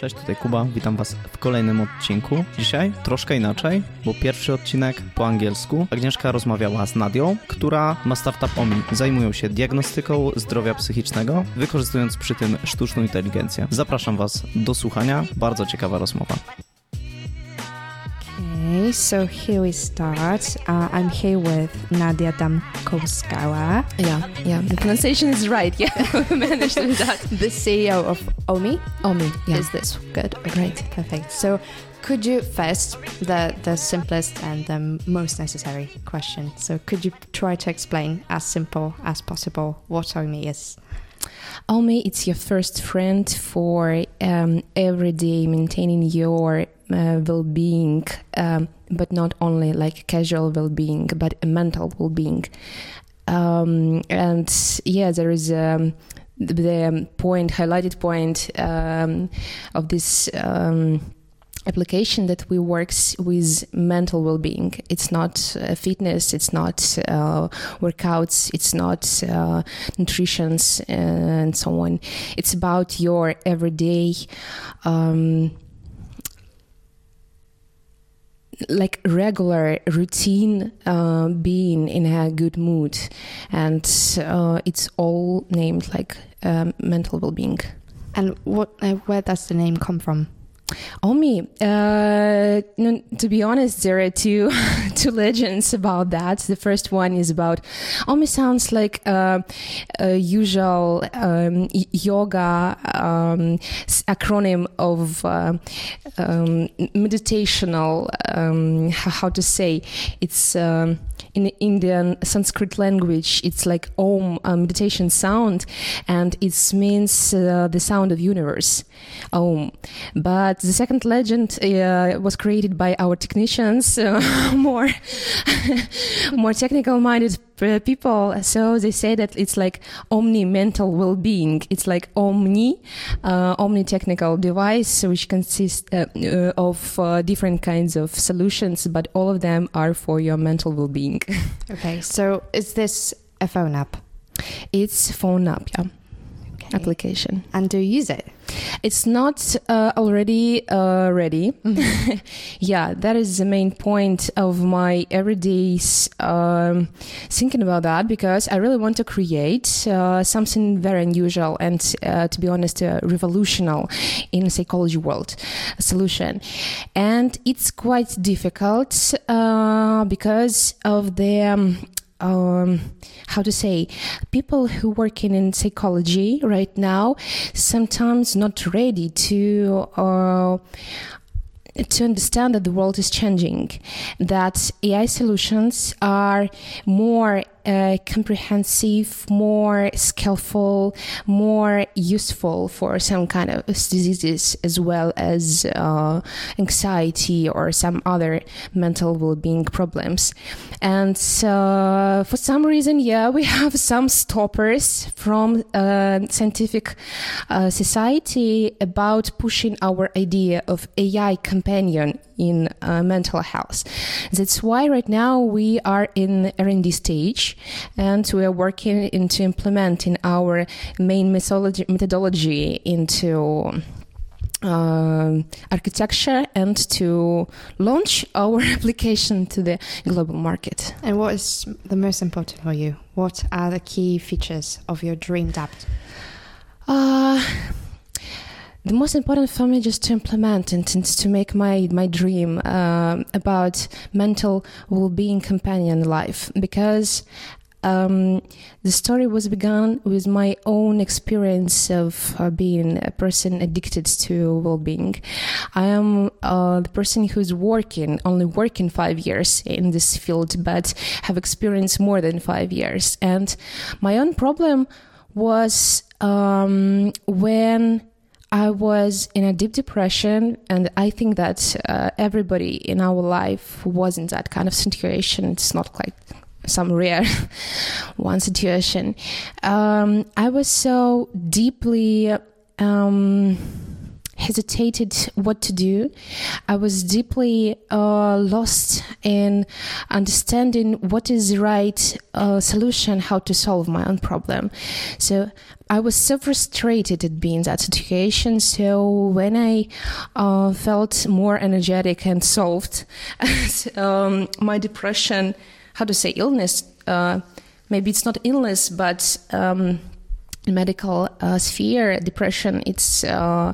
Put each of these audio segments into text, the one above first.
Cześć, tutaj Kuba, witam Was w kolejnym odcinku. Dzisiaj troszkę inaczej, bo pierwszy odcinek po angielsku. Agnieszka rozmawiała z Nadią, która ma startup OMI. Zajmują się diagnostyką zdrowia psychicznego, wykorzystując przy tym sztuczną inteligencję. Zapraszam Was do słuchania, bardzo ciekawa rozmowa. Okay, so here we start. Uh, I'm here with Nadia Damkovskaya. Yeah, yeah. The pronunciation is right. Yeah, we managed that. The CEO of OMME. OMME. Yeah. Is this good? Great. Perfect. So, could you first the the simplest and the most necessary question? So, could you try to explain as simple as possible what OMME is? OMME, it's your first friend for um, every day maintaining your uh, well-being, um, but not only like casual well-being, but a mental well-being. Um, and yeah, there is um, the, point, highlighted point um, of this um, application that we works with mental well-being it's not uh, fitness it's not uh, workouts it's not uh, nutritions and so on it's about your everyday um, like regular routine uh, being in a good mood and uh, it's all named like um, mental well-being And what uh, where does the name come from? OMME, uh, no, to be honest, there are two two legends about that. The first one is about OMME sounds like a, a usual um, yoga um, acronym of uh, um, meditational. Um, how to say? It's in Indian Sanskrit language. It's like Om, a meditation sound, and it means uh, the sound of universe. Om, but the second legend uh, was created by our technicians, uh, more more technical minded uh, people. So they say that it's like omni mental well being. It's like omni, uh, omni technical device which consists uh, uh, of uh, different kinds of solutions, but all of them are for your mental well being. Okay, so is this a phone app? it's phone app, yeah, Okay. application. And do you use it? It's not uh, already uh, ready. yeah, that is the main point of my everyday's um, thinking about that because I really want to create uh, something very unusual and, uh, to be honest, uh, revolutionary in psychology world solution. And it's quite difficult uh, because of the. Um, um, how to say people who working in psychology right now sometimes not ready to uh, to understand that the world is changing that ai solutions are more uh, comprehensive more skillful more useful for some kind of diseases as well as uh, anxiety or some other mental well-being problems. And uh, for some reason yeah we have some stoppers from uh, scientific uh, society about pushing our idea of ai companion in uh, mental health that's why right now we are in r&d stage and we are working into implementing our main methodology, methodology into um, architecture and to launch our application to the global market. And what is the most important for you? What are the key features of your dreamed app? Uh, the most important for me just to implement and, to make my my dream uh, about mental well-being companion life because um, the story was begun with my own experience of uh, being a person addicted to well-being. I am uh, the person who's working, only working five years in this field, but have experienced more than five years. And my own problem was um, when I was in a deep depression, and I think that uh, everybody in our life was in that kind of situation. It's not like some rare one situation. Um, I was so deeply um, hesitated what to do. I was deeply uh, lost in understanding what is the right uh, solution, how to solve my own problem. So I was so frustrated at being in that situation. So when I uh, felt more energetic and solved um, my depression, how to say illness, uh, maybe it's not illness, but um, medical uh, sphere, depression, it's uh,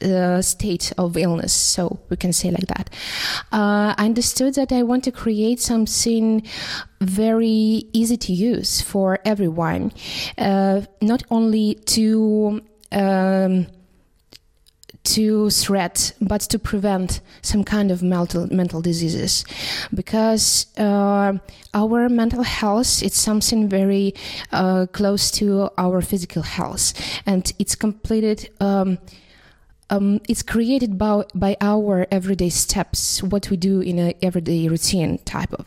a state of illness, so we can say like that. Uh, I understood that I want to create something very easy to use for everyone, uh, not only to um, to threat, but to prevent some kind of mental mental diseases, because uh, our mental health it's something very uh, close to our physical health, and it's completed. Um, um, it's created by, by our everyday steps, what we do in an everyday routine type of.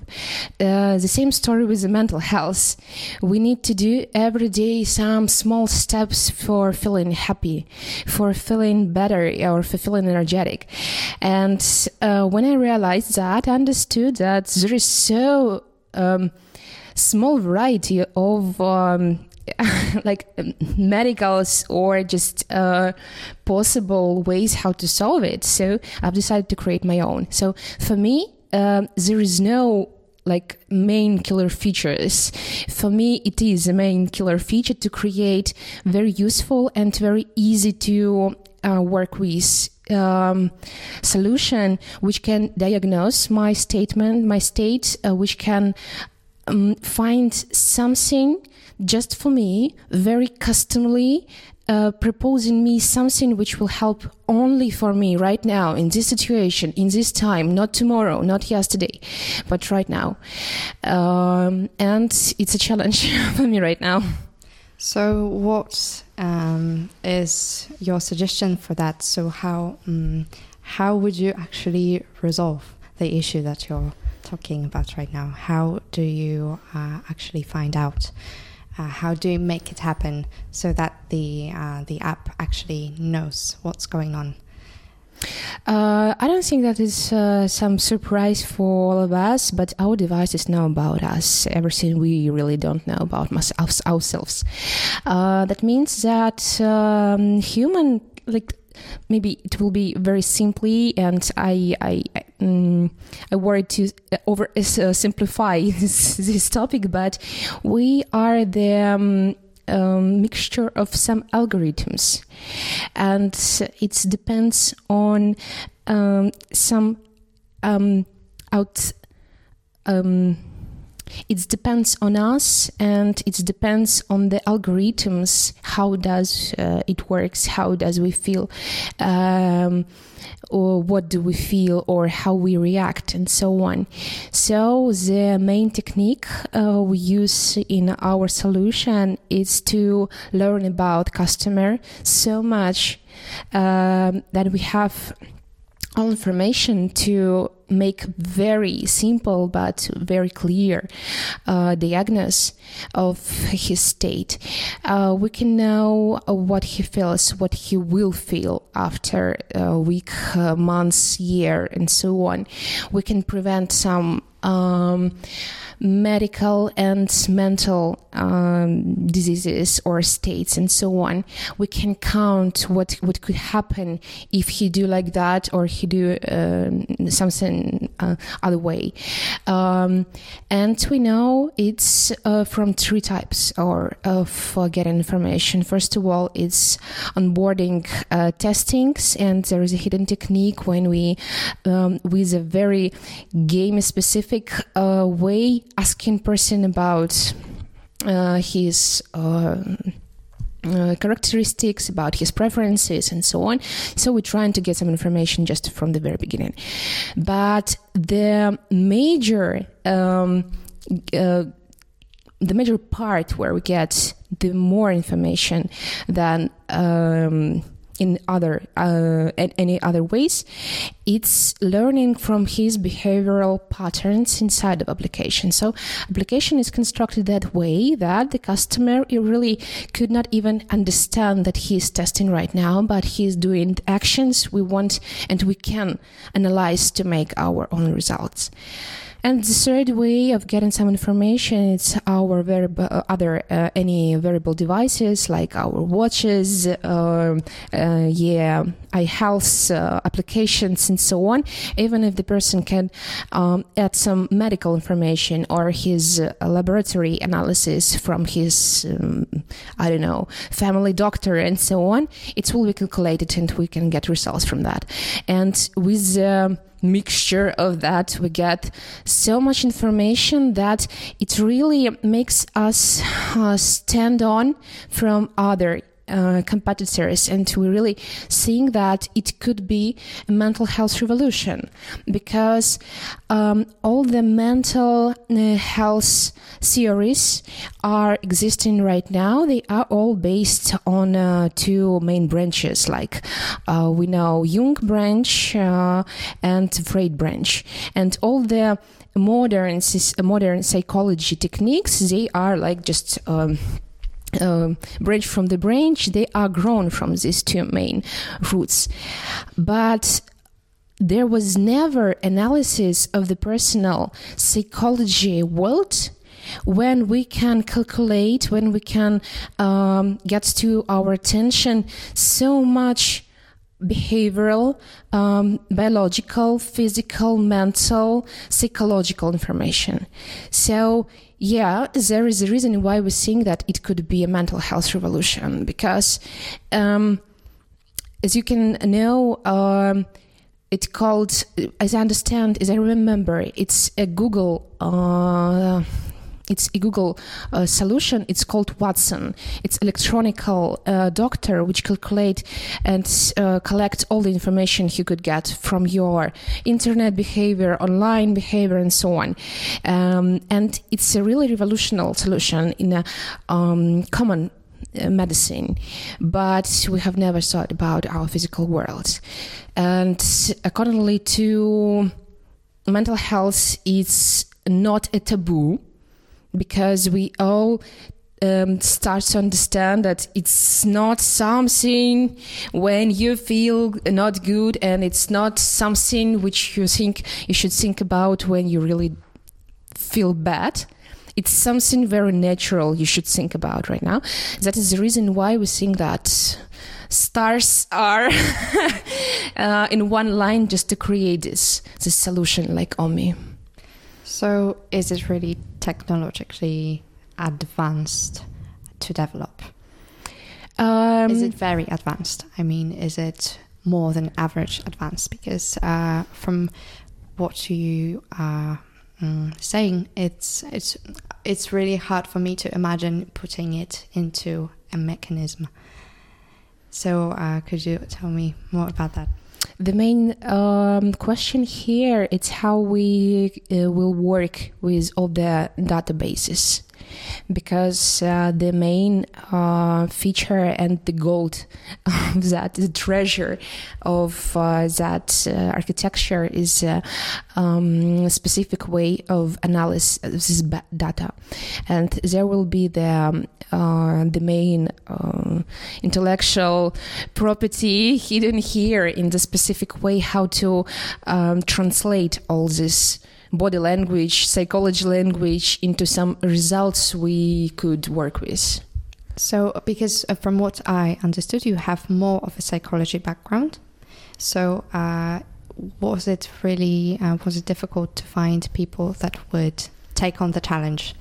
Uh, the same story with the mental health. We need to do every day some small steps for feeling happy, for feeling better, or for feeling energetic. And uh, when I realized that, I understood that there is so um, small variety of um, like medicals or just uh, possible ways how to solve it. So I've decided to create my own. So for me, um, there is no like main killer features. For me, it is a main killer feature to create very useful and very easy to uh, work with um, solution which can diagnose my statement, my state, uh, which can um, find something just for me, very customly, uh, proposing me something which will help only for me right now in this situation, in this time, not tomorrow, not yesterday, but right now. Um, and it's a challenge for me right now. So, what um, is your suggestion for that? So, how um, how would you actually resolve the issue that you're talking about right now? How do you uh, actually find out? Uh, how do you make it happen so that the uh, the app actually knows what's going on? Uh, I don't think that is uh, some surprise for all of us, but our devices know about us everything we really don't know about ourselves. Uh, that means that um, human like maybe it will be very simply and i i um, i worried to over uh, simplify this, this topic but we are the um, um, mixture of some algorithms. And it depends on um, some um, out um, it depends on us and it depends on the algorithms. How does uh, it works? How does we feel? Um, or what do we feel or how we react and so on. So the main technique uh, we use in our solution is to learn about customer so much um, that we have all information to make very simple but very clear uh, diagnosis of his state. Uh, we can know what he feels, what he will feel after a week, uh, months, year, and so on. We can prevent some. Um, medical and mental um, diseases or states and so on. We can count what what could happen if he do like that or he do uh, something uh, other way. Um, and we know it's uh, from three types or of uh, getting information. First of all, it's onboarding uh, testings, and there is a hidden technique when we um, with a very game specific uh, way asking person about his uh, characteristics, about his preferences, and so on. So we're trying to get some information just from the very beginning. But the major um, uh, the major part where we get the more information than um, in other uh, any other ways it's learning from his behavioral patterns inside of application. So application is constructed that way that the customer really could not even understand that he is testing right now but he's doing actions we want and we can analyze to make our own results and the third way of getting some information is our variable, uh, other uh, any wearable devices like our watches, uh, uh yeah, iHealth uh, applications and so on. Even if the person can um, add some medical information or his uh, laboratory analysis from his, um, I don't know, family doctor and so on, it will be calculated and we can get results from that. And with um, mixture of that we get so much information that it really makes us uh, stand on from other uh, competitors and we're really seeing that it could be a mental health revolution because um, all the mental uh, health theories are existing right now. They are all based on uh, two main branches like uh, we know jung branch uh, and freud branch. And all the modern modern psychology techniques they are like just um, uh, branch from the branch, they are grown from these two main roots. But there was never analysis of the personal psychology world when we can calculate, when we can um, get to our attention so much behavioral, um, biological, physical, mental, psychological information. So yeah, there is a reason why we think that it could be a mental health revolution because, um, as you can know, um, it's called, as I understand, as I remember, it's a Google. Uh, it's a Google uh, solution. It's called Watson. It's electronical uh, doctor which calculate and uh, collect all the information you could get from your internet behavior, online behavior, and so on. Um, and it's a really revolutionary solution in a um, common uh, medicine, but we have never thought about our physical world. And accordingly to mental health, it's not a taboo because we all um, start to understand that it's not something when you feel not good and it's not something which you think you should think about when you really feel bad. It's something very natural you should think about right now. That is the reason why we think that stars are uh, in one line just to create this this solution like OMME. So is it really technologically advanced to develop? Um, is it very advanced? I mean, is it more than average advanced? Because uh, from what you are um, saying, it's it's it's really hard for me to imagine putting it into a mechanism. So, uh, could you tell me more about that? The main um, question here is how we uh, will work with all the databases. Because uh, the main uh, feature and the gold of that, the treasure of uh, that uh, architecture is uh, um, a specific way of analysis data, and there will be the um, uh, the main intellectual property hidden here in the specific way how to um, translate all this body language, psychology language into some results we could work with. So, because uh, from what I understood, you have more of a psychology background. So, uh, was it really uh, was it difficult to find people that would take on the challenge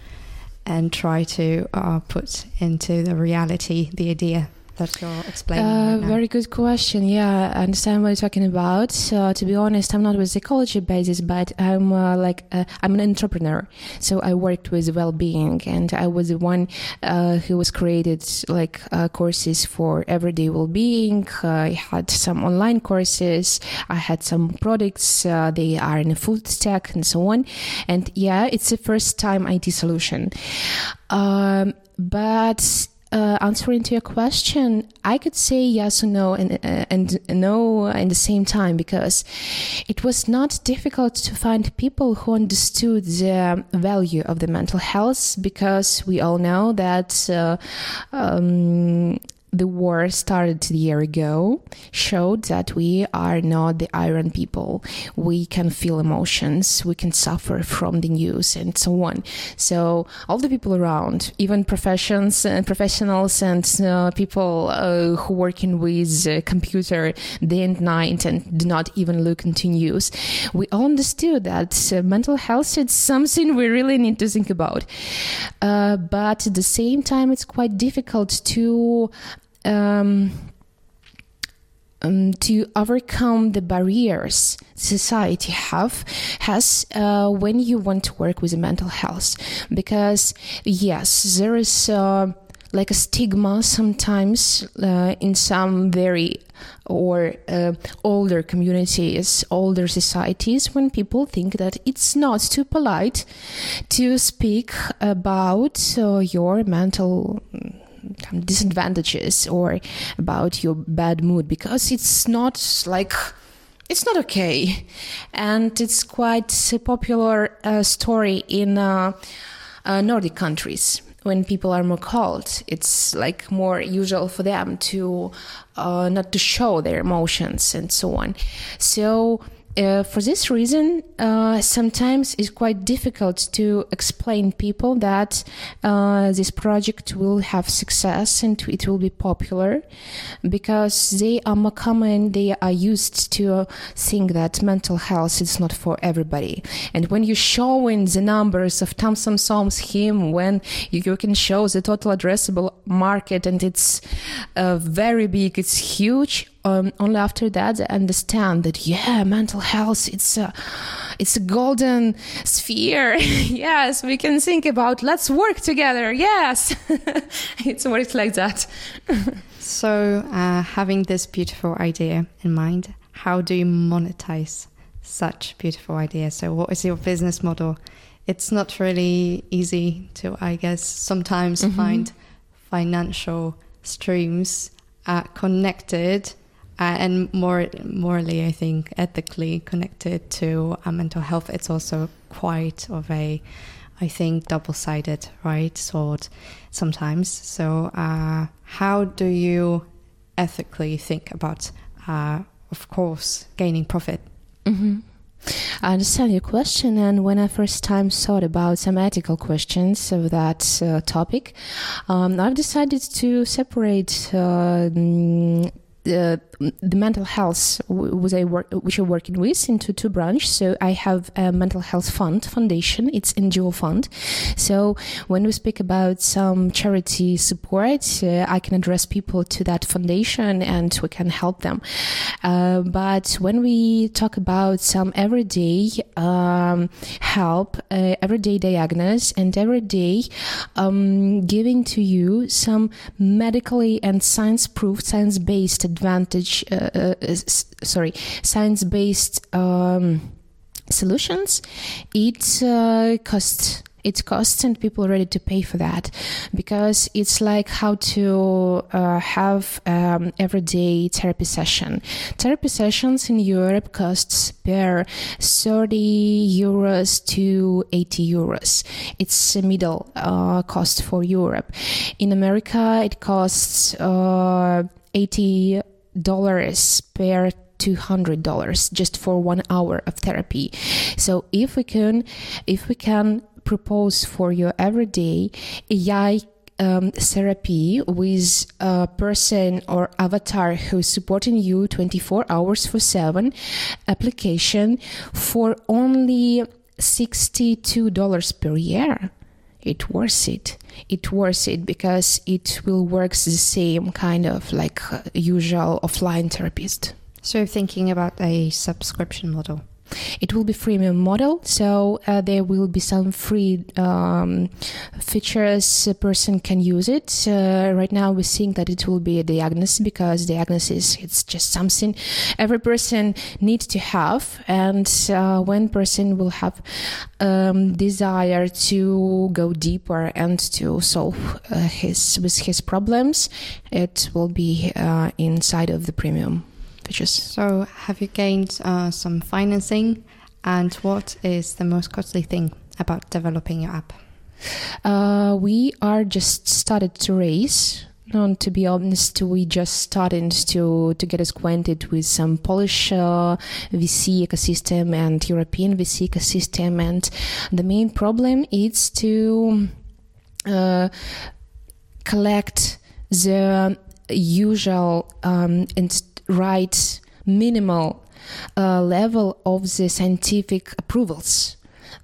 and try to uh, put into the reality the idea that you're explaining? Uh, right very good question. Yeah, I understand what you're talking about. So, to be honest, I'm not with psychology basis, but I'm uh, like uh, I'm an entrepreneur. So I worked with well-being, and I was the one uh, who was created like uh, courses for everyday well-being. I had some online courses. I had some products. Uh, they are in a food stack and so on. And yeah, it's the first time IT solution. Um, but uh, answering to your question, I could say yes or no and uh, and no in the same time because it was not difficult to find people who understood the value of the mental health because we all know that uh, um, the war started a year ago showed that we are not the iron people. We can feel emotions, we can suffer from the news and so on. So all the people around, even professions and uh, professionals and uh, people uh, who working with uh, computer day and night and do not even look into news, we all understood that uh, mental health is something we really need to think about. Uh, but at the same time, it's quite difficult to um, um, to overcome the barriers society have has uh, when you want to work with mental health. Because yes there is uh, like a stigma sometimes uh, in some very or uh, older communities, older societies, when people think that it's not too polite to speak about uh, your mental disadvantages or about your bad mood because it's not like it's not okay. And it's quite a popular uh, story in uh, uh, nordic countries. When people are more cold it's like more usual for them to uh, not to show their emotions and so on. So uh, for this reason, uh, sometimes it's quite difficult to explain people that uh, this project will have success and it will be popular because they are more common. They are used to think that mental health is not for everybody. And when you show in the numbers of Thompson Som's him, when you, you, can show the total addressable market and it's uh, very big, it's huge um, only after that I understand that yeah, mental health it's a it's a golden sphere. yes, we can think about let's work together. Yes, it's works like that. so, uh, having this beautiful idea in mind, how do you monetize such beautiful ideas? So, what is your business model? It's not really easy to, I guess, sometimes mm-hmm. find financial streams uh, connected uh, and more morally, I think, ethically connected to uh, mental health. It's also quite of a, I think, double-sided, right, sword sometimes. So, uh, how do you ethically think about, uh, of course, gaining profit? Mm-hmm. I understand your question, and when I first time thought about some ethical questions of that uh, topic, um, I've decided to separate uh, the, the mental health was I work, which I'm working with into two branches. So I have a mental health fund foundation. It's NGO fund. So when we speak about some charity support, uh, I can address people to that foundation and we can help them. Uh, but when we talk about some everyday um, help, uh, everyday diagnosis, and everyday um, giving to you some medically and science proof, science based advantage, uh, uh, sorry, science based um, solutions, it uh, costs it costs and people are ready to pay for that because it's like how to uh, have um, everyday therapy session. Therapy sessions in europe costs per 30 euros to 80 euros. It's a middle uh, cost for europe. In america it costs uh, 80 dollars per $200 just for one hour of therapy. So if we can if we can propose for your everyday ai um, therapy with a person or avatar who's supporting you 24 hours for 7 application for only $62 per year it worth it. It worth it because it will work the same kind of like uh, usual offline therapist. So thinking about a subscription model It will be freemium model, so uh, there will be some free um, features a person can use it. Uh, right now, we're seeing that it will be a diagnosis because diagnosis it's just something every person needs to have, and uh, when person will have um, desire to go deeper and to solve uh, his with his problems, it will be uh, inside of the premium features. So, have you gained uh, some financing? And what is the most costly thing about developing your app? Uh, we are just started to raise. And to be honest, we just started to to get acquainted with some Polish uh, VC ecosystem and European VC ecosystem, and the main problem is to uh, collect the usual um, and right minimal uh, level of the scientific approvals.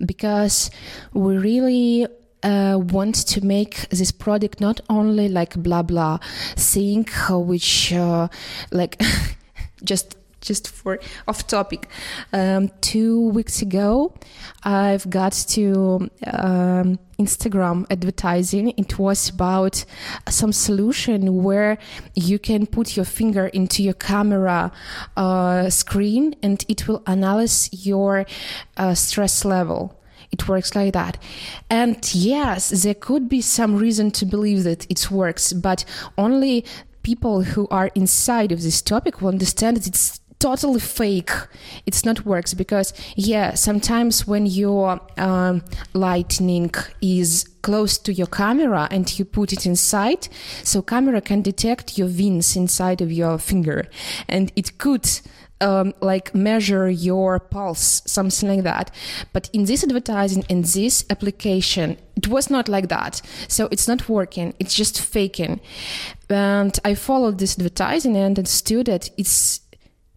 Because we really uh, want to make this product not only like blah blah thing which uh, like just just for off topic. Um, two weeks ago i've got to um, instagram advertising. It was about some solution where you can put your finger into your camera uh, screen and it will analyze your uh, stress level. It works like that. And yes, there could be some reason to believe that it works, but only people who are inside of this topic will understand that it's totally fake it's not works because yeah sometimes when your um, lightning is close to your camera and you put it inside so camera can detect your veins inside of your finger and it could um, like measure your pulse, something like that. But in this advertising, in this application, it was not like that. So it's not working. It's just faking. And I followed this advertising and understood that it's it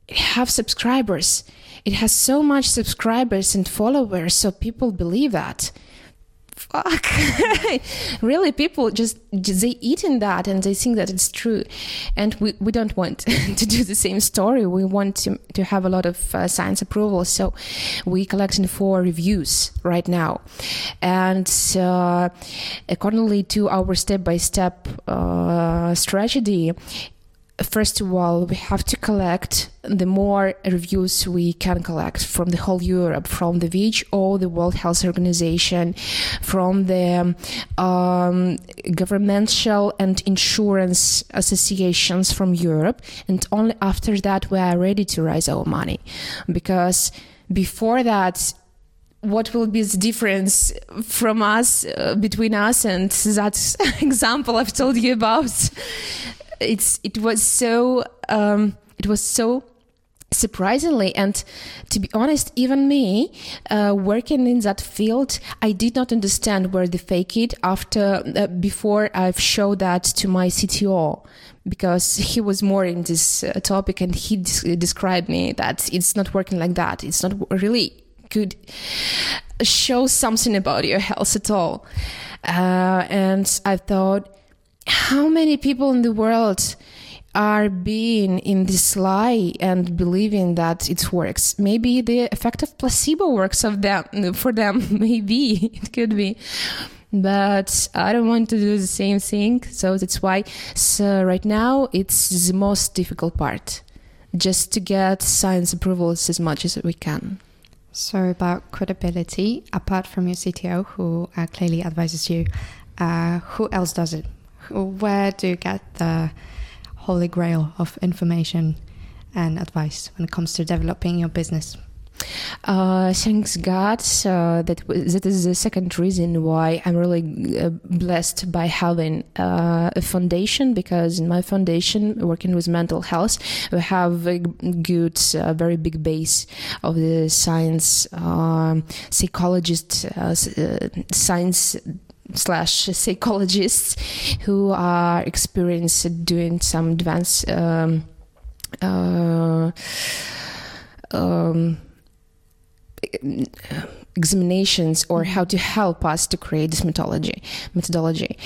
have subscribers. It has so much subscribers and followers, so people believe that. Fuck, really? People just they eat in that and they think that it's true, and we, we don't want to do the same story. We want to to have a lot of uh, science approval, so we collecting for reviews right now, and uh, accordingly to our step by step strategy, first of all, we have to collect the more reviews we can collect from the whole Europe, from the WHO, the World Health Organization, from the um, governmental and insurance associations from Europe. And only after that, we are ready to raise our money. Because before that, what will be the difference from us uh, between us and that example I've told you about? It's it was so um, it was so surprisingly and to be honest even me uh, working in that field i did not understand where they fake it after uh, before i've showed that to my cto because he was more in this uh, topic and he des- described me that it's not working like that. It's not really good show something about your health at all. Uh, and i thought how many people in the world are being in this lie and believing that it works. Maybe the effect of placebo works of them for them. Maybe it could be. But I don't want to do the same thing. So that's why so right now it's the most difficult part. Just to get science approvals as much as we can. So about credibility, apart from your CTO who uh, clearly advises you, uh, who else does it? Where do you get the holy grail of information and advice when it comes to developing your business? Uh, thanks God. Uh, that that is the second reason why I'm really uh, blessed by having uh, a foundation because in my foundation, working with mental health, we have a good, uh, very big base of the science, um, psychologist, uh, science slash psychologists who are experienced doing some advanced um, uh, um, examinations or how to help us to create this methodology methodology.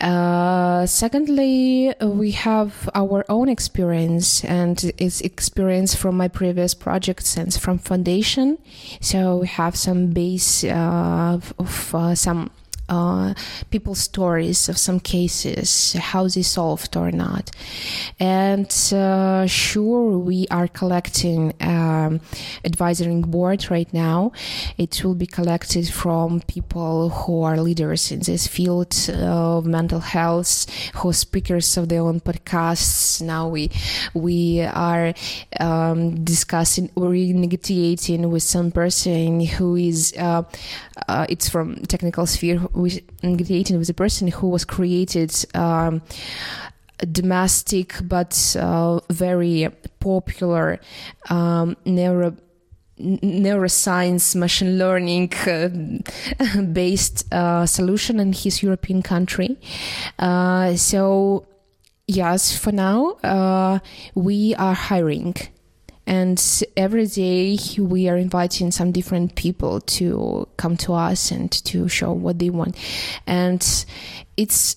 Uh, secondly we have our own experience and it's experience from my previous projects and from foundation. So we have some base uh, of, of uh, some uh, people's stories of some cases, how they solved or not. And uh, sure, we are collecting um, advisory board right now. It will be collected from people who are leaders in this field of mental health, who are speakers of their own podcasts. Now we we are um, discussing or negotiating with some person who is uh, uh, it's from technical sphere with negotiating with a person who was created um, domestic but uh, very popular um, neuro neuroscience machine learning uh, based uh, solution in his European country. Uh, so yes, for now uh, we are hiring and every day we are inviting some different people to come to us and to show what they want. And it's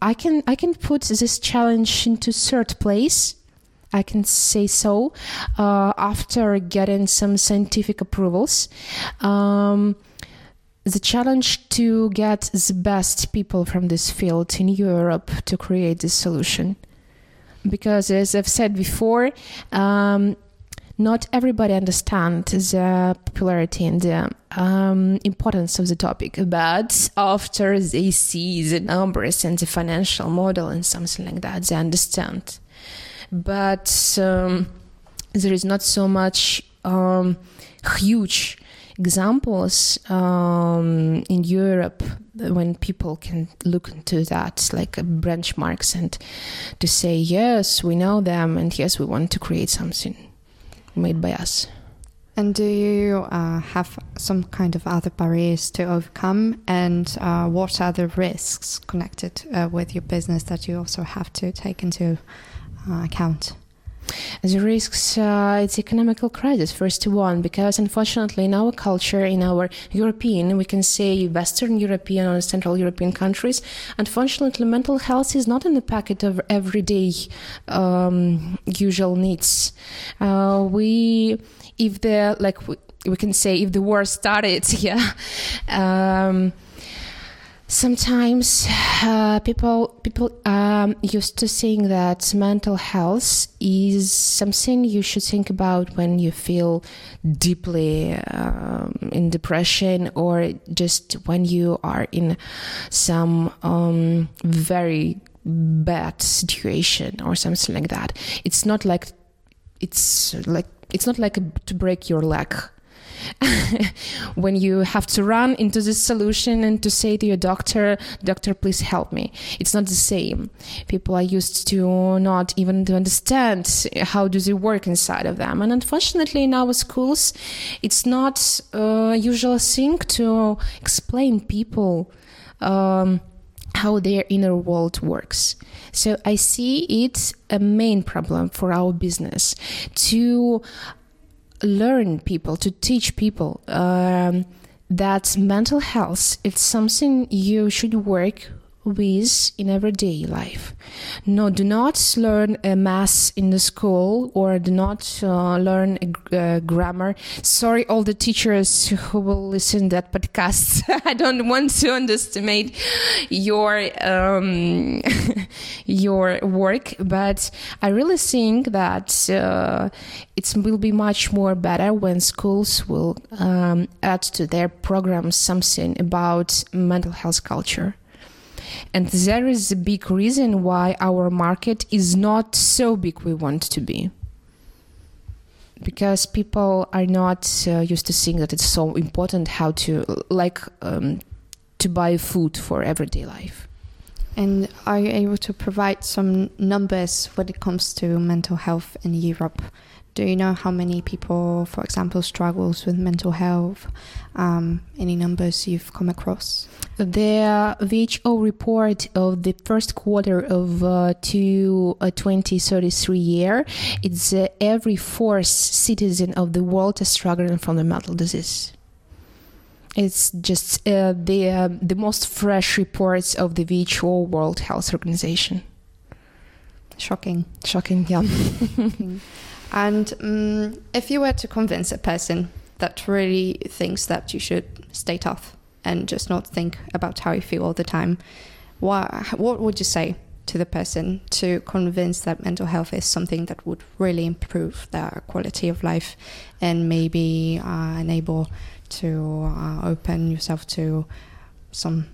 i can i can put this challenge into third place. I can say so uh, after getting some scientific approvals. Um, the challenge to get the best people from this field in Europe to create this solution because as I've said before, um, not everybody understands the popularity and the um, importance of the topic, but after they see the numbers and the financial model and something like that, they understand. But um, there is not so much um, huge examples um, in Europe when people can look into that like benchmarks and to say yes we know them and yes we want to create something made by us. And do you uh, have some kind of other barriers to overcome? And uh, what are the risks connected uh, with your business that you also have to take into uh, account the risks, uh, it's economical crisis, first one, because unfortunately in our culture, in our European, we can say Western European or Central European countries, unfortunately mental health is not in the packet of everyday um, usual needs. Uh, we, if the, like, we, we, can say if the war started, yeah, um, sometimes uh, people people um, used to think that mental health is something you should think about when you feel deeply um, in depression or just when you are in some um, very bad situation or something like that. It's not like it's like it's not like a, to break your leg when you have to run into this solution and to say to your doctor, doctor, please help me. It's not the same. People are used to not even to understand how does it work inside of them. And unfortunately, in our schools, it's not a usual thing to explain people. Um, how their inner world works. So I see it a main problem for our business to learn people, to teach people um, that mental health it's something you should work with in everyday life. No, do not learn a math in the school or do not uh, learn a, uh, grammar. Sorry, all the teachers who will listen to that podcast. I don't want to underestimate your um, your work, but I really think that uh, it will be much more better when schools will um, add to their programs something about mental health culture. And there is a big reason why our market is not so big we want to be. Because people are not uh, used to seeing that it's so important how to, like, um, to buy food for everyday life. And are you able to provide some numbers when it comes to mental health in Europe? Do you know how many people, for example, struggles with mental health? Um, any numbers you've come across? The WHO report of the first quarter of uh, to, uh, 2033 year, it's uh, every fourth citizen of the world is struggling from the mental disease. It's just uh, the uh, the most fresh reports of the WHO World Health Organization. Shocking. Shocking, yeah. And um, if you were to convince a person that really thinks that you should stay tough and just not think about how you feel all the time, what, what would you say to the person to convince that mental health is something that would really improve their quality of life and maybe uh, enable to uh, open yourself to some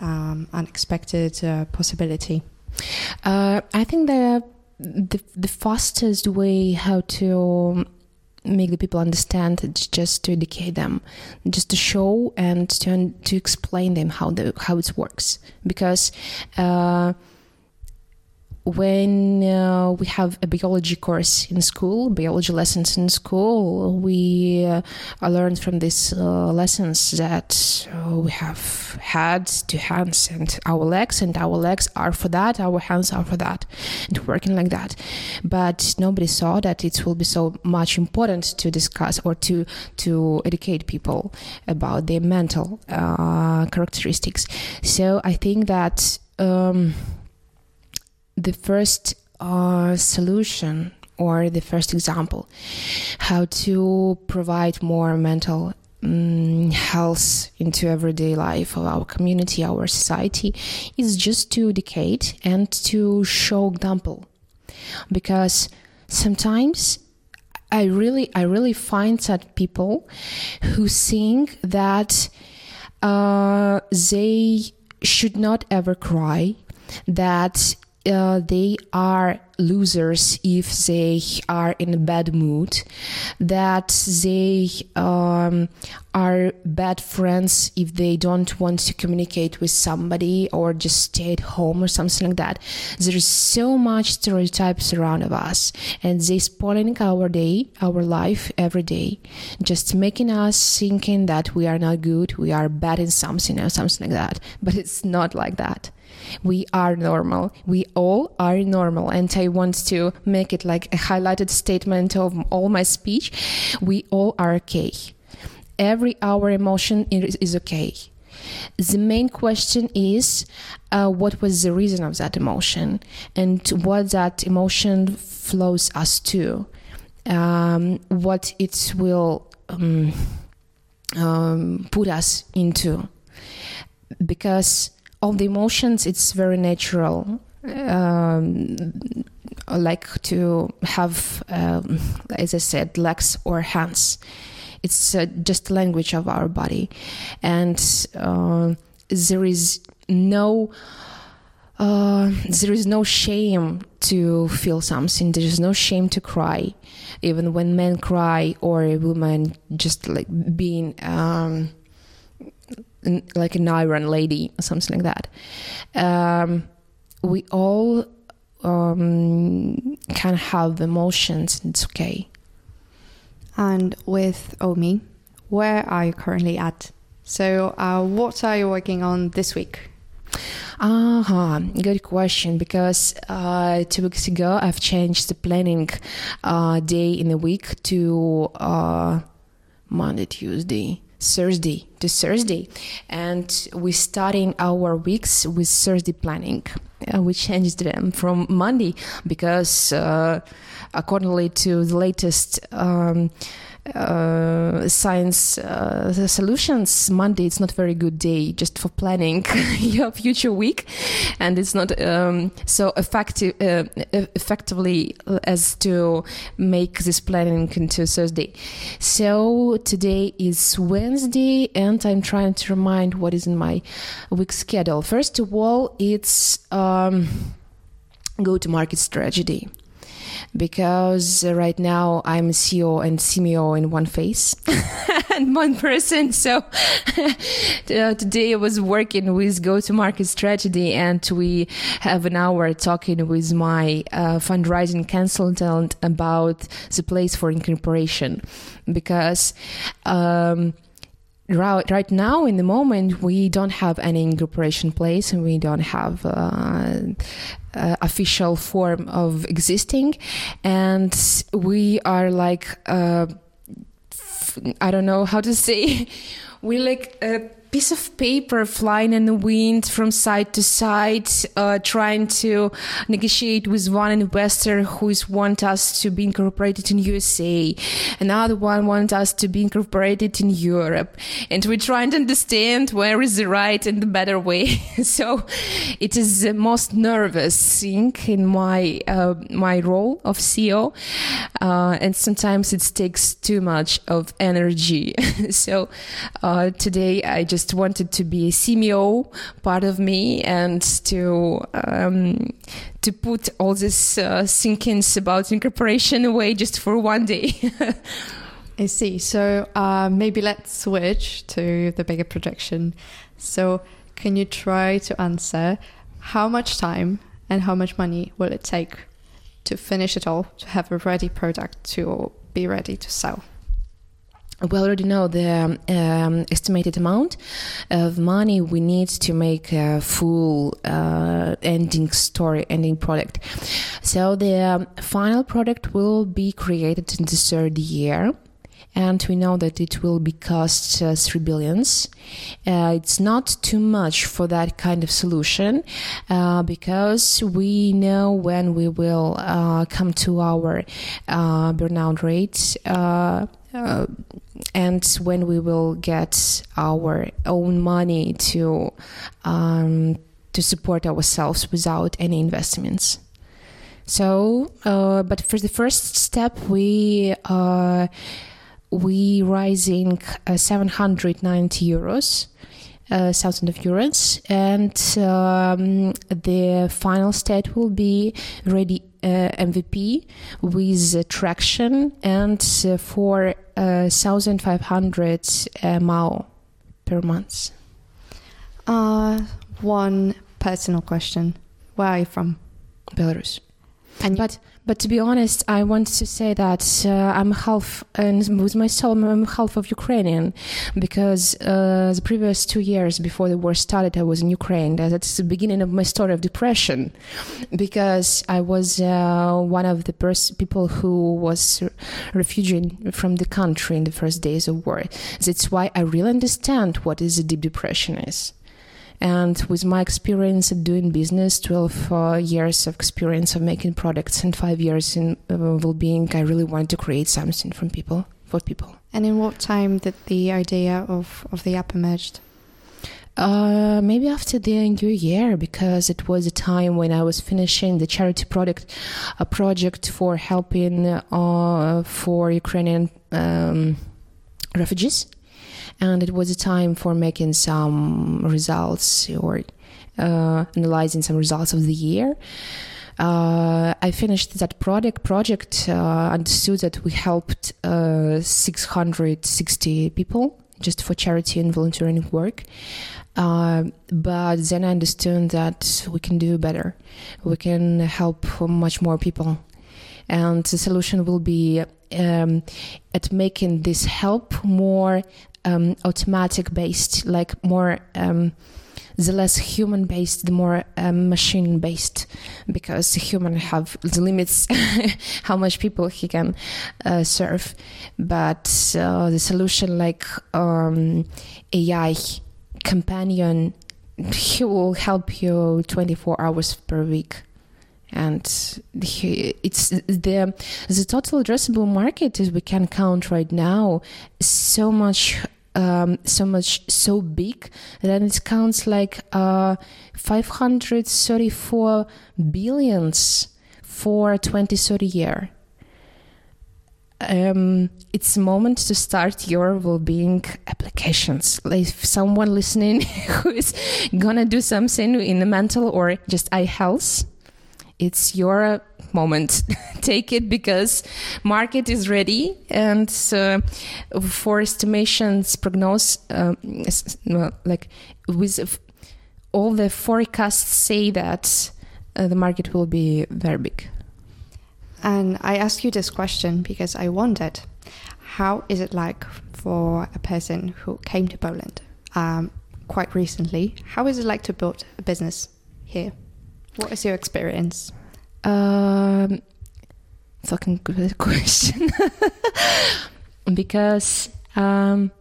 um, unexpected uh, possibility? Uh, I think the, the the fastest way how to make the people understand is just to educate them, just to show and to to explain them how the how it works because. Uh, when uh, we have a biology course in school, biology lessons in school, we uh, learned from these uh, lessons that uh, we have heads, two hands, and our legs, and our legs are for that, our hands are for that, and working like that. But nobody saw that it will be so much important to discuss or to to educate people about their mental uh, characteristics. So I think that. Um, the first uh, solution or the first example how to provide more mental um, health into everyday life of our community our society is just to educate and to show example. Because sometimes i really i really find that people who think that uh, they should not ever cry that uh, they are losers if they are in a bad mood, that they um, are bad friends if they don't want to communicate with somebody or just stay at home or something like that. There is so much stereotypes around of us, and they spoiling our day, our life every day, just making us thinking that we are not good, we are bad in something or something like that. But it's not like that we are normal. We all are normal. And I want to make it like a highlighted statement of all my speech. We all are okay. Every our emotion is, is okay. The main question is uh, what was the reason of that emotion and what that emotion flows us to, um, what it will um, um, put us into. Because all the emotions it's very natural um, like to have um, as i said legs or hands. It's uh, just language of our body. And uh, there is no uh, there is no shame to feel something. There is no shame to cry, even when men cry or a woman just like being um, like an iron lady or something like that. Um, we all um, can have emotions. It's okay. And with OMME, where are you currently at? So, uh, what are you working on this week? Uh-huh. Good question. Because uh, two weeks ago, I've changed the planning uh, day in the week to uh, Monday, Tuesday, Thursday to Thursday, and we're starting our weeks with Thursday planning. Uh, we changed them from Monday because, uh, accordingly to the latest. Um, uh, science uh, solutions monday it's not very good day just for planning your future week. And it's not um, so effective uh, effectively as to make this planning into thursday. So today is wednesday and i'm trying to remind what is in my week schedule. First of all it's um, go to market strategy because right now I'm CEO and CMO in one face and one person. So uh, today I was working with go to market strategy and we have an hour talking with my uh, fundraising consultant about the place for incorporation because um, right, right now in the moment we don't have any incorporation place and we don't have uh, uh, official form of existing and we are like uh, I don't know how to say. We're like a piece of paper flying in the wind from side to side, uh, trying to negotiate with one investor who is want us to be incorporated in USA. Another one wants us to be incorporated in Europe. And we're trying to understand where is the right and the better way. so it is the most nervous thing in my, uh, my role of CEO. Uh, and sometimes it takes too much of energy. so uh, today I just just wanted to be a CMO part of me and to um, to put all these uh, thinkings about incorporation away just for one day. I see. So uh, maybe let's switch to the bigger projection. So can you try to answer how much time and how much money will it take to finish it all, to have a ready product to be ready to sell? We already know the um, estimated amount of money we need to make a full uh, ending story, ending product. So the final product will be created in the third year. And we know that it will be cost uh, three billions. Uh, it's not too much for that kind of solution uh, because we know when we will uh, come to our uh, burnout rate uh, and when we will get our own money to um, to support ourselves without any investments. So, uh, but for the first step, we uh, we rising uh, 790 euros. Uh, thousand of euros, and um, the final state will be ready uh, MVP with traction and uh, for 1,500 uh, MAU per month. one personal question. Where are you from? Belarus. And but but to be honest, I want to say that uh, I'm half, and with my soul, I'm half of Ukrainian, because uh, the previous two years before the war started, I was in Ukraine. That's the beginning of my story of depression, because I was uh, one of the pers- people who was refugee from the country in the first days of war. That's why I really understand what is a deep depression is. And with my experience doing business, 12 uh, years of experience of making products and five years in uh, well-being, I really wanted to create something from people, for people. And in what time did the idea of, of the app emerged? Uh, maybe after the new year, because it was a time when I was finishing the charity product, a project for helping uh, for Ukrainian um, refugees and it was a time for making some results or uh, analyzing some results of the year. Uh, I finished that project. Project uh, understood that we helped uh, 660 people just for charity and volunteering work. Uh, but then I understood that we can do better. We can help much more people, and the solution will be um, at making this help more um, automatic based, like more um, the less human based, the more um, machine based, because human have the limits how much people he can uh, serve. But uh, the solution like um, AI companion, he will help you 24 hours per week and it's the the total addressable market as we can count right now so much um, so much so big that it counts like uh, 534 billions for 2030 year um, it's a moment to start your well-being applications. Like if someone listening who is gonna do something in the mental or just eye health, it's your moment. Take it because market is ready and uh, for estimations prognose uh, like with all the forecasts say that uh, the market will be very big. And i ask you this question because i wondered how is it like for a person who came to poland um, quite recently? How is it like to build a business here what is your experience? Um, fucking good question. because Um,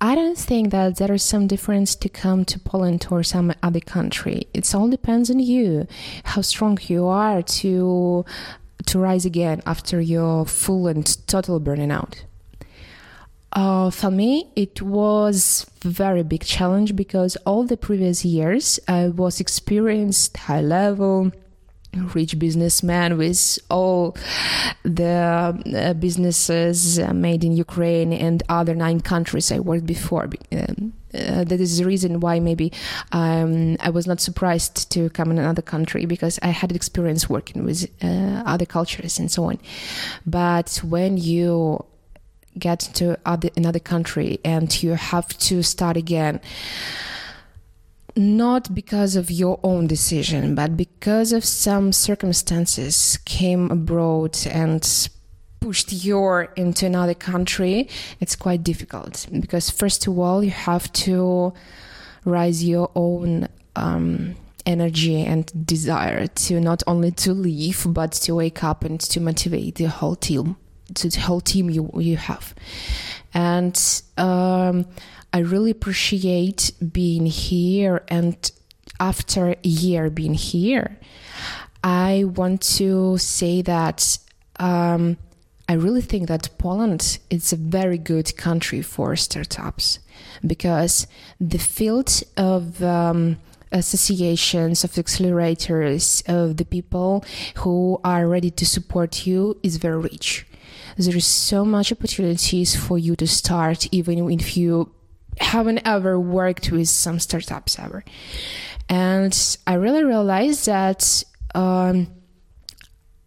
I don't think that there is some difference to come to Poland or some other country. It all depends on you, how strong you are to to rise again after your full and total burning out. Uh, for me, it was very big challenge because all the previous years I was experienced high level rich businessman with all the uh, businesses uh, made in Ukraine and other nine countries I worked before. Um, uh, that is the reason why maybe um, I was not surprised to come in another country because I had experience working with uh, other cultures and so on. But when you get to other, another country and you have to start again, not because of your own decision, but because of some circumstances came abroad and pushed you into another country, it's quite difficult. Because first of all you have to rise your own um, energy and desire to not only to leave but to wake up and to motivate the whole team, to the whole team you you have, and. Um, I really appreciate being here and after a year being here, I want to say that um, I really think that Poland is a very good country for startups because the field of um, associations of accelerators of the people who are ready to support you is very rich there is so much opportunities for you to start even if you haven't ever worked with some startups ever. And I really realized that um,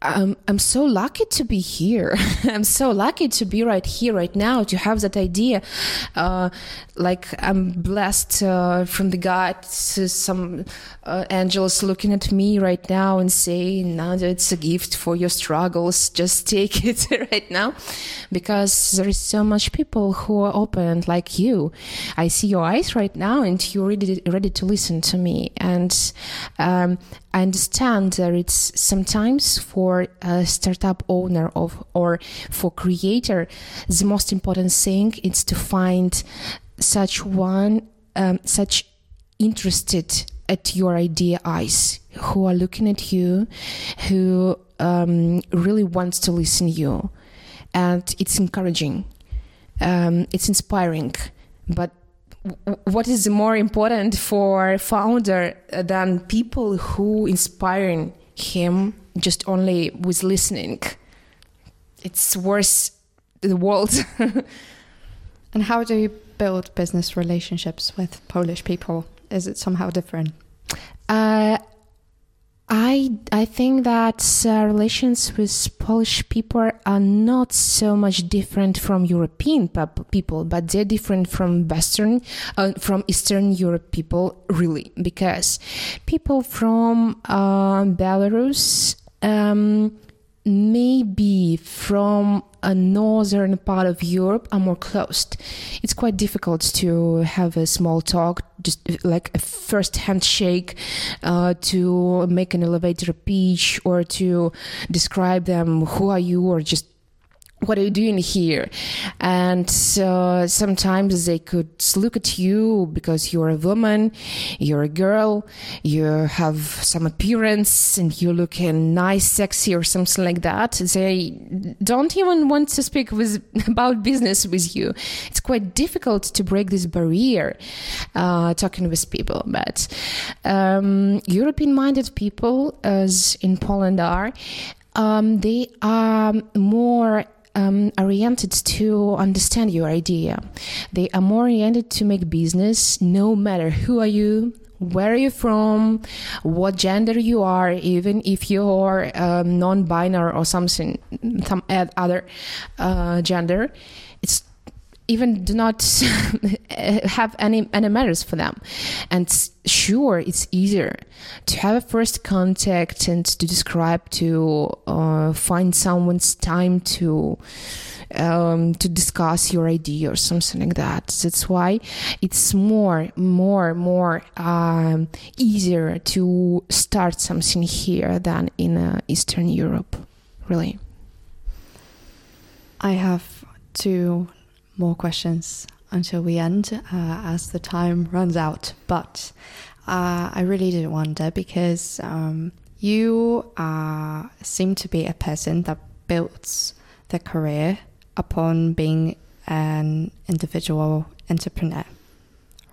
I'm, I'm so lucky to be here. I'm so lucky to be right here, right now, to have that idea. Uh, like I'm blessed uh, from the God, some uh, angels looking at me right now and saying, "Nadia, it's a gift for your struggles. Just take it right now," because there is so much people who are open like you. I see your eyes right now, and you're ready ready to listen to me. And um, I understand that it's sometimes for a startup owner of or for creator, the most important thing is to find such one, um, such interested at your idea eyes who are looking at you, who um, really wants to listen you, and it's encouraging, um, it's inspiring, but what is more important for founder than people who inspiring him just only with listening it's worth the world. And how do you build business relationships with polish people? Is it somehow different? Uh, I I think that uh, relations with Polish people are not so much different from European people, but they're different from Western, uh, from Eastern Europe people, really, because people from uh, Belarus. Um, maybe from a northern part of Europe are more closed. It's quite difficult to have a small talk, just like a first handshake, uh, to make an elevator pitch or to describe them, who are you, or just what are you doing here? And uh, sometimes they could look at you because you're a woman, you're a girl, you have some appearance, and you're looking nice, sexy, or something like that. They don't even want to speak with about business with you. It's quite difficult to break this barrier uh, talking with people. But um, European-minded people, as in Poland are, um, they are more um, oriented to understand your idea. They are more oriented to make business, no matter who are you, where are you from, what gender you are, even if you're um, non-binary or something, some other uh, gender. Even do not have any any matters for them. And sure it's easier to have a first contact and to describe to uh, find someone's time to um, to discuss your idea or something like that. That's why it's more more more um, easier to start something here than in uh, eastern europe really. I have two more questions until we end uh, as the time runs out. But uh, I really did wonder because um, you uh, seem to be a person that builds their career upon being an individual entrepreneur,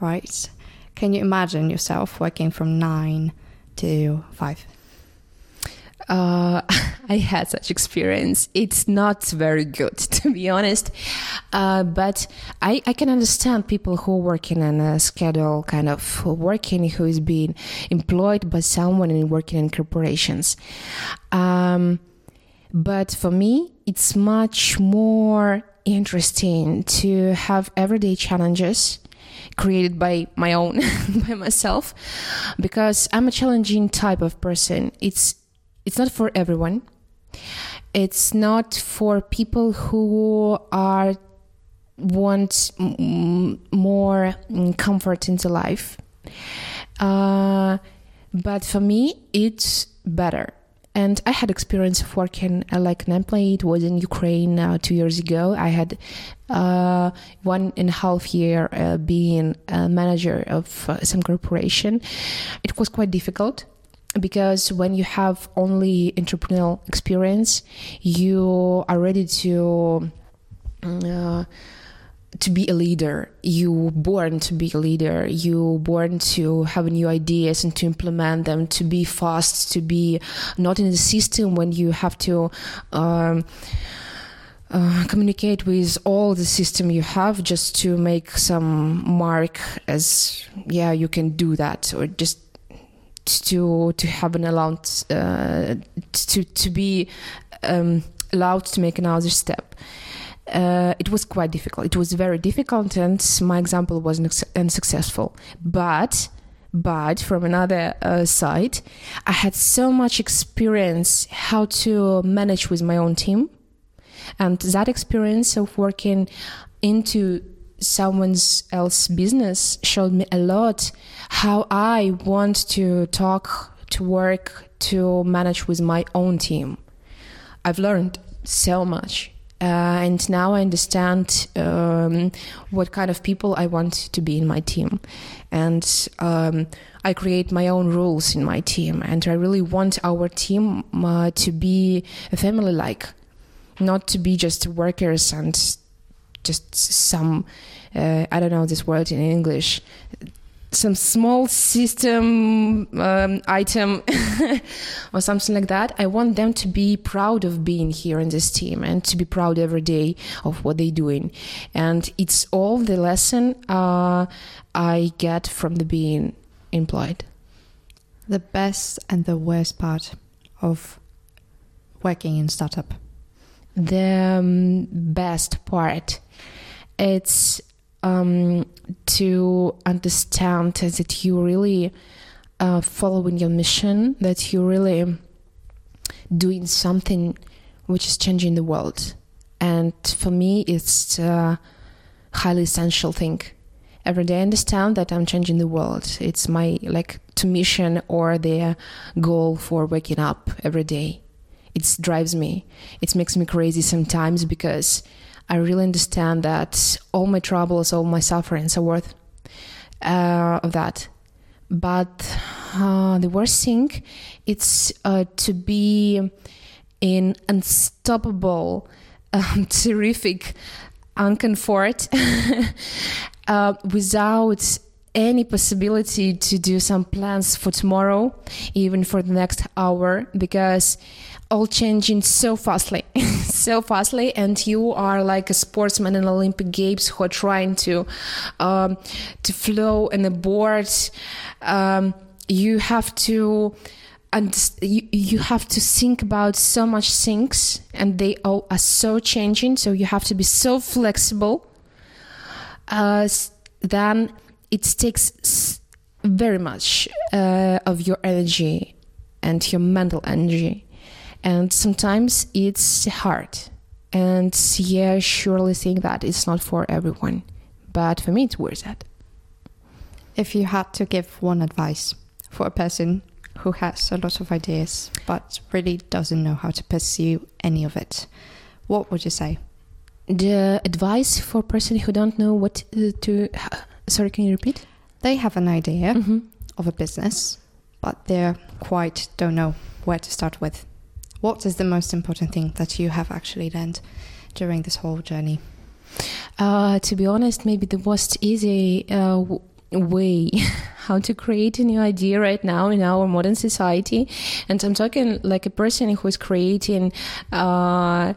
right? Can you imagine yourself working from nine to five? Uh, I had such experience. It's not very good, to be honest. Uh, but I, I can understand people who are working on a schedule, kind of working, who is being employed by someone and working in corporations. Um, but for me, it's much more interesting to have everyday challenges created by my own by myself because i'm a challenging type of person it's it's not for everyone it's not for people who are want more comfort in the life uh, but for me it's better and I had experience of working uh, like an employee. It was in Ukraine uh, two years ago. I had uh, one and a half year uh, being a manager of uh, some corporation. It was quite difficult because when you have only entrepreneurial experience, you are ready to uh, to be a leader. You born to be a leader. You born to have new ideas and to implement them. To be fast. To be not in the system when you have to. Um, uh, communicate with all the system you have just to make some mark as yeah you can do that or just to to have an allowed uh, to to be um, allowed to make another step uh, it was quite difficult. It was very difficult, and my example was unsuccessful. But but from another uh, side, I had so much experience how to manage with my own team, and that experience of working into someone else's business showed me a lot how I want to talk, to work, to manage with my own team. I've learned so much. Uh, and now I understand um, what kind of people I want to be in my team, and um, I create my own rules in my team, and I really want our team uh, to be a family-like, not to be just workers and just some uh, I don't know this word in English some small system um, item or something like that. I want them to be proud of being here in this team and to be proud every day of what they're doing. And it's all the lesson uh, I get from the being employed. The best and the worst part of working in startup. The um, best part, it's um, to understand that you really uh, following your mission, that you're really doing something which is changing the world. And for me, it's a highly essential thing. Every day I understand that I'm changing the world. It's my like to mission or the goal for waking up every day. It drives me. It makes me crazy sometimes because I really understand that all my troubles, all my sufferings are worth uh, of that. But uh, the worst thing, it's uh, to be in unstoppable, um, terrific uncomfort uh, without any possibility to do some plans for tomorrow, even for the next hour, because all changing so fastly, so fastly, and you are like a sportsman in Olympic Games who are trying to um, to flow in the board. Um, you have to and you, you have to think about so much things and they all are so changing. So you have to be so flexible uh, then it takes very much uh, of your energy and your mental energy and sometimes it's hard and yeah surely think that it's not for everyone but for me it's worth it if you had to give one advice for a person who has a lot of ideas but really doesn't know how to pursue any of it what would you say the advice for person who don't know what to. Sorry, can you repeat? They have an idea Mhm. of a business, but they're quite don't know where to start with. What is the most important thing that you have actually learned during this whole journey? Uh, to be honest, maybe the most easy uh, way how to create a new idea right now in our modern society, and I'm talking like a person who is creating uh,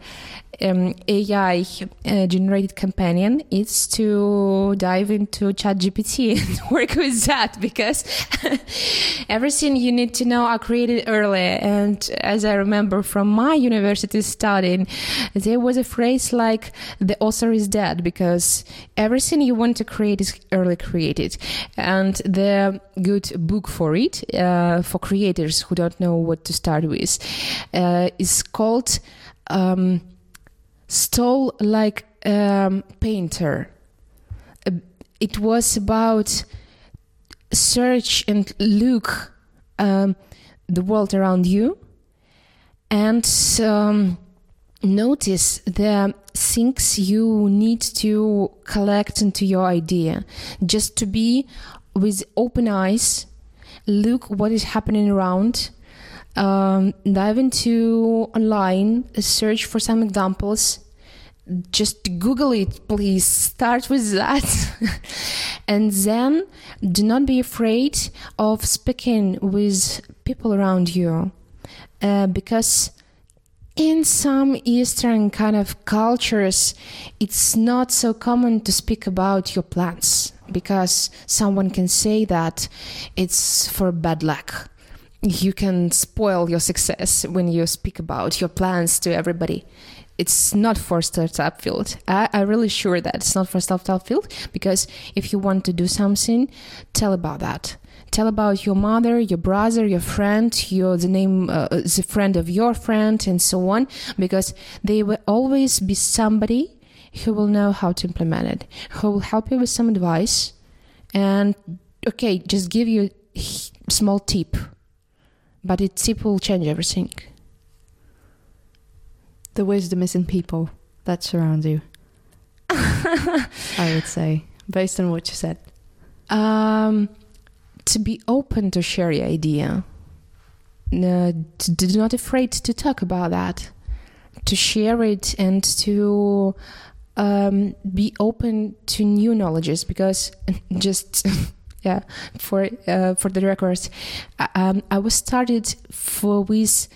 um, AI uh, generated companion, is to dive into ChatGPT and work with that because everything you need to know are created early. And as I remember from my university studying, there was a phrase like the author is dead because everything you want to create is early created. And the good book for it, uh, for creators who don't know what to start with, uh, is called um, Stole Like um, Painter. Uh, it was about search and look um, the world around you and um, notice the things you need to collect into your idea just to be with open eyes look what is happening around um, dive into online search for some examples just google it please. Start with that. And then do not be afraid of speaking with people around you uh, because in some eastern kind of cultures it's not so common to speak about your plans because someone can say that it's for bad luck. You can spoil your success when you speak about your plans to everybody it's not for startup field. I, I'm really sure that it's not for startup field because if you want to do something, tell about that. Tell about your mother, your brother, your friend, your the name, uh, the friend of your friend, and so on, because they will always be somebody who will know how to implement it, who will help you with some advice, and okay, just give you small tip, but it tip will change everything. The wisdom is in people that surround you, I would say, based on what you said. um, to be open to share your idea. Uh, to, do not afraid to talk about that, to share it, and to um, be open to new knowledges. Because just yeah, for uh, for the records, I- um, I was started for with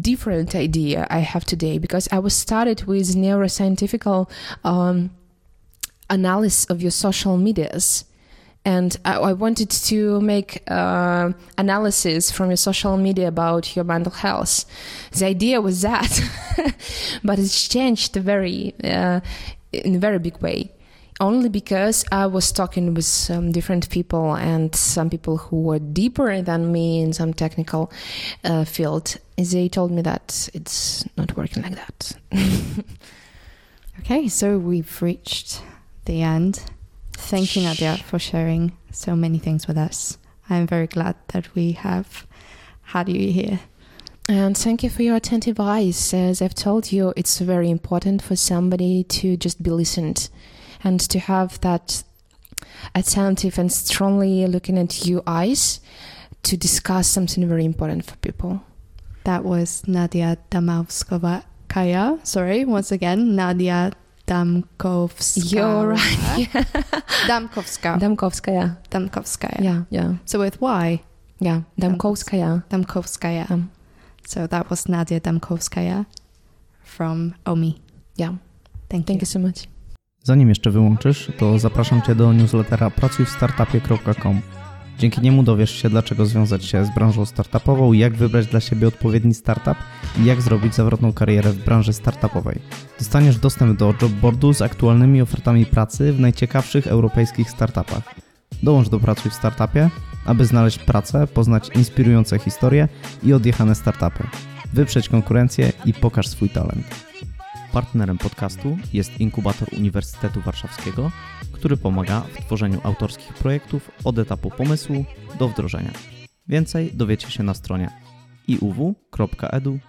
different idea I have today because I was started with neuroscientific um, analysis of your social medias and I, I wanted to make uh, analysis from your social media about your mental health. The idea was that, but it's changed very uh, in a very big way. Only because I was talking with some different people and some people who were deeper than me in some technical uh, field. They told me that it's not working like that. Okay, so we've reached the end. Thank you, Nadia, for sharing so many things with us. I'm very glad that we have had you here. And thank you for your attentive eyes. As I've told you, it's very important for somebody to just be listened and to have that attentive and strongly looking at you eyes to discuss something very important for people. That was Nadia Damowskova Kaya. Sorry, once again, Nadia Damkovskaya. You're right. Yeah. Damkovska. Damkovskaya. Damkovskaya. Yeah, yeah, So with Y, yeah. Damkovskaya. Damkovskaya. Um, So that was Nadia Damkovskaya from OMME. yeah. Thank, you. Thank you. you so much. Zanim jeszcze wyłączysz, to zapraszam Cię do newslettera pracujwstartupie.com. Dzięki niemu dowiesz się, dlaczego związać się z branżą startupową, jak wybrać dla siebie odpowiedni startup i jak zrobić zawrotną karierę w branży startupowej. Dostaniesz dostęp do jobboardu z aktualnymi ofertami pracy w najciekawszych europejskich startupach. Dołącz do Pracuj w Startupie, aby znaleźć pracę, poznać inspirujące historie i odjechane startupy. Wyprzeć konkurencję i pokaż swój talent. Partnerem podcastu jest Inkubator Uniwersytetu Warszawskiego, który pomaga w tworzeniu autorskich projektów od etapu pomysłu do wdrożenia. Więcej dowiecie się na stronie iuw.edu.pl.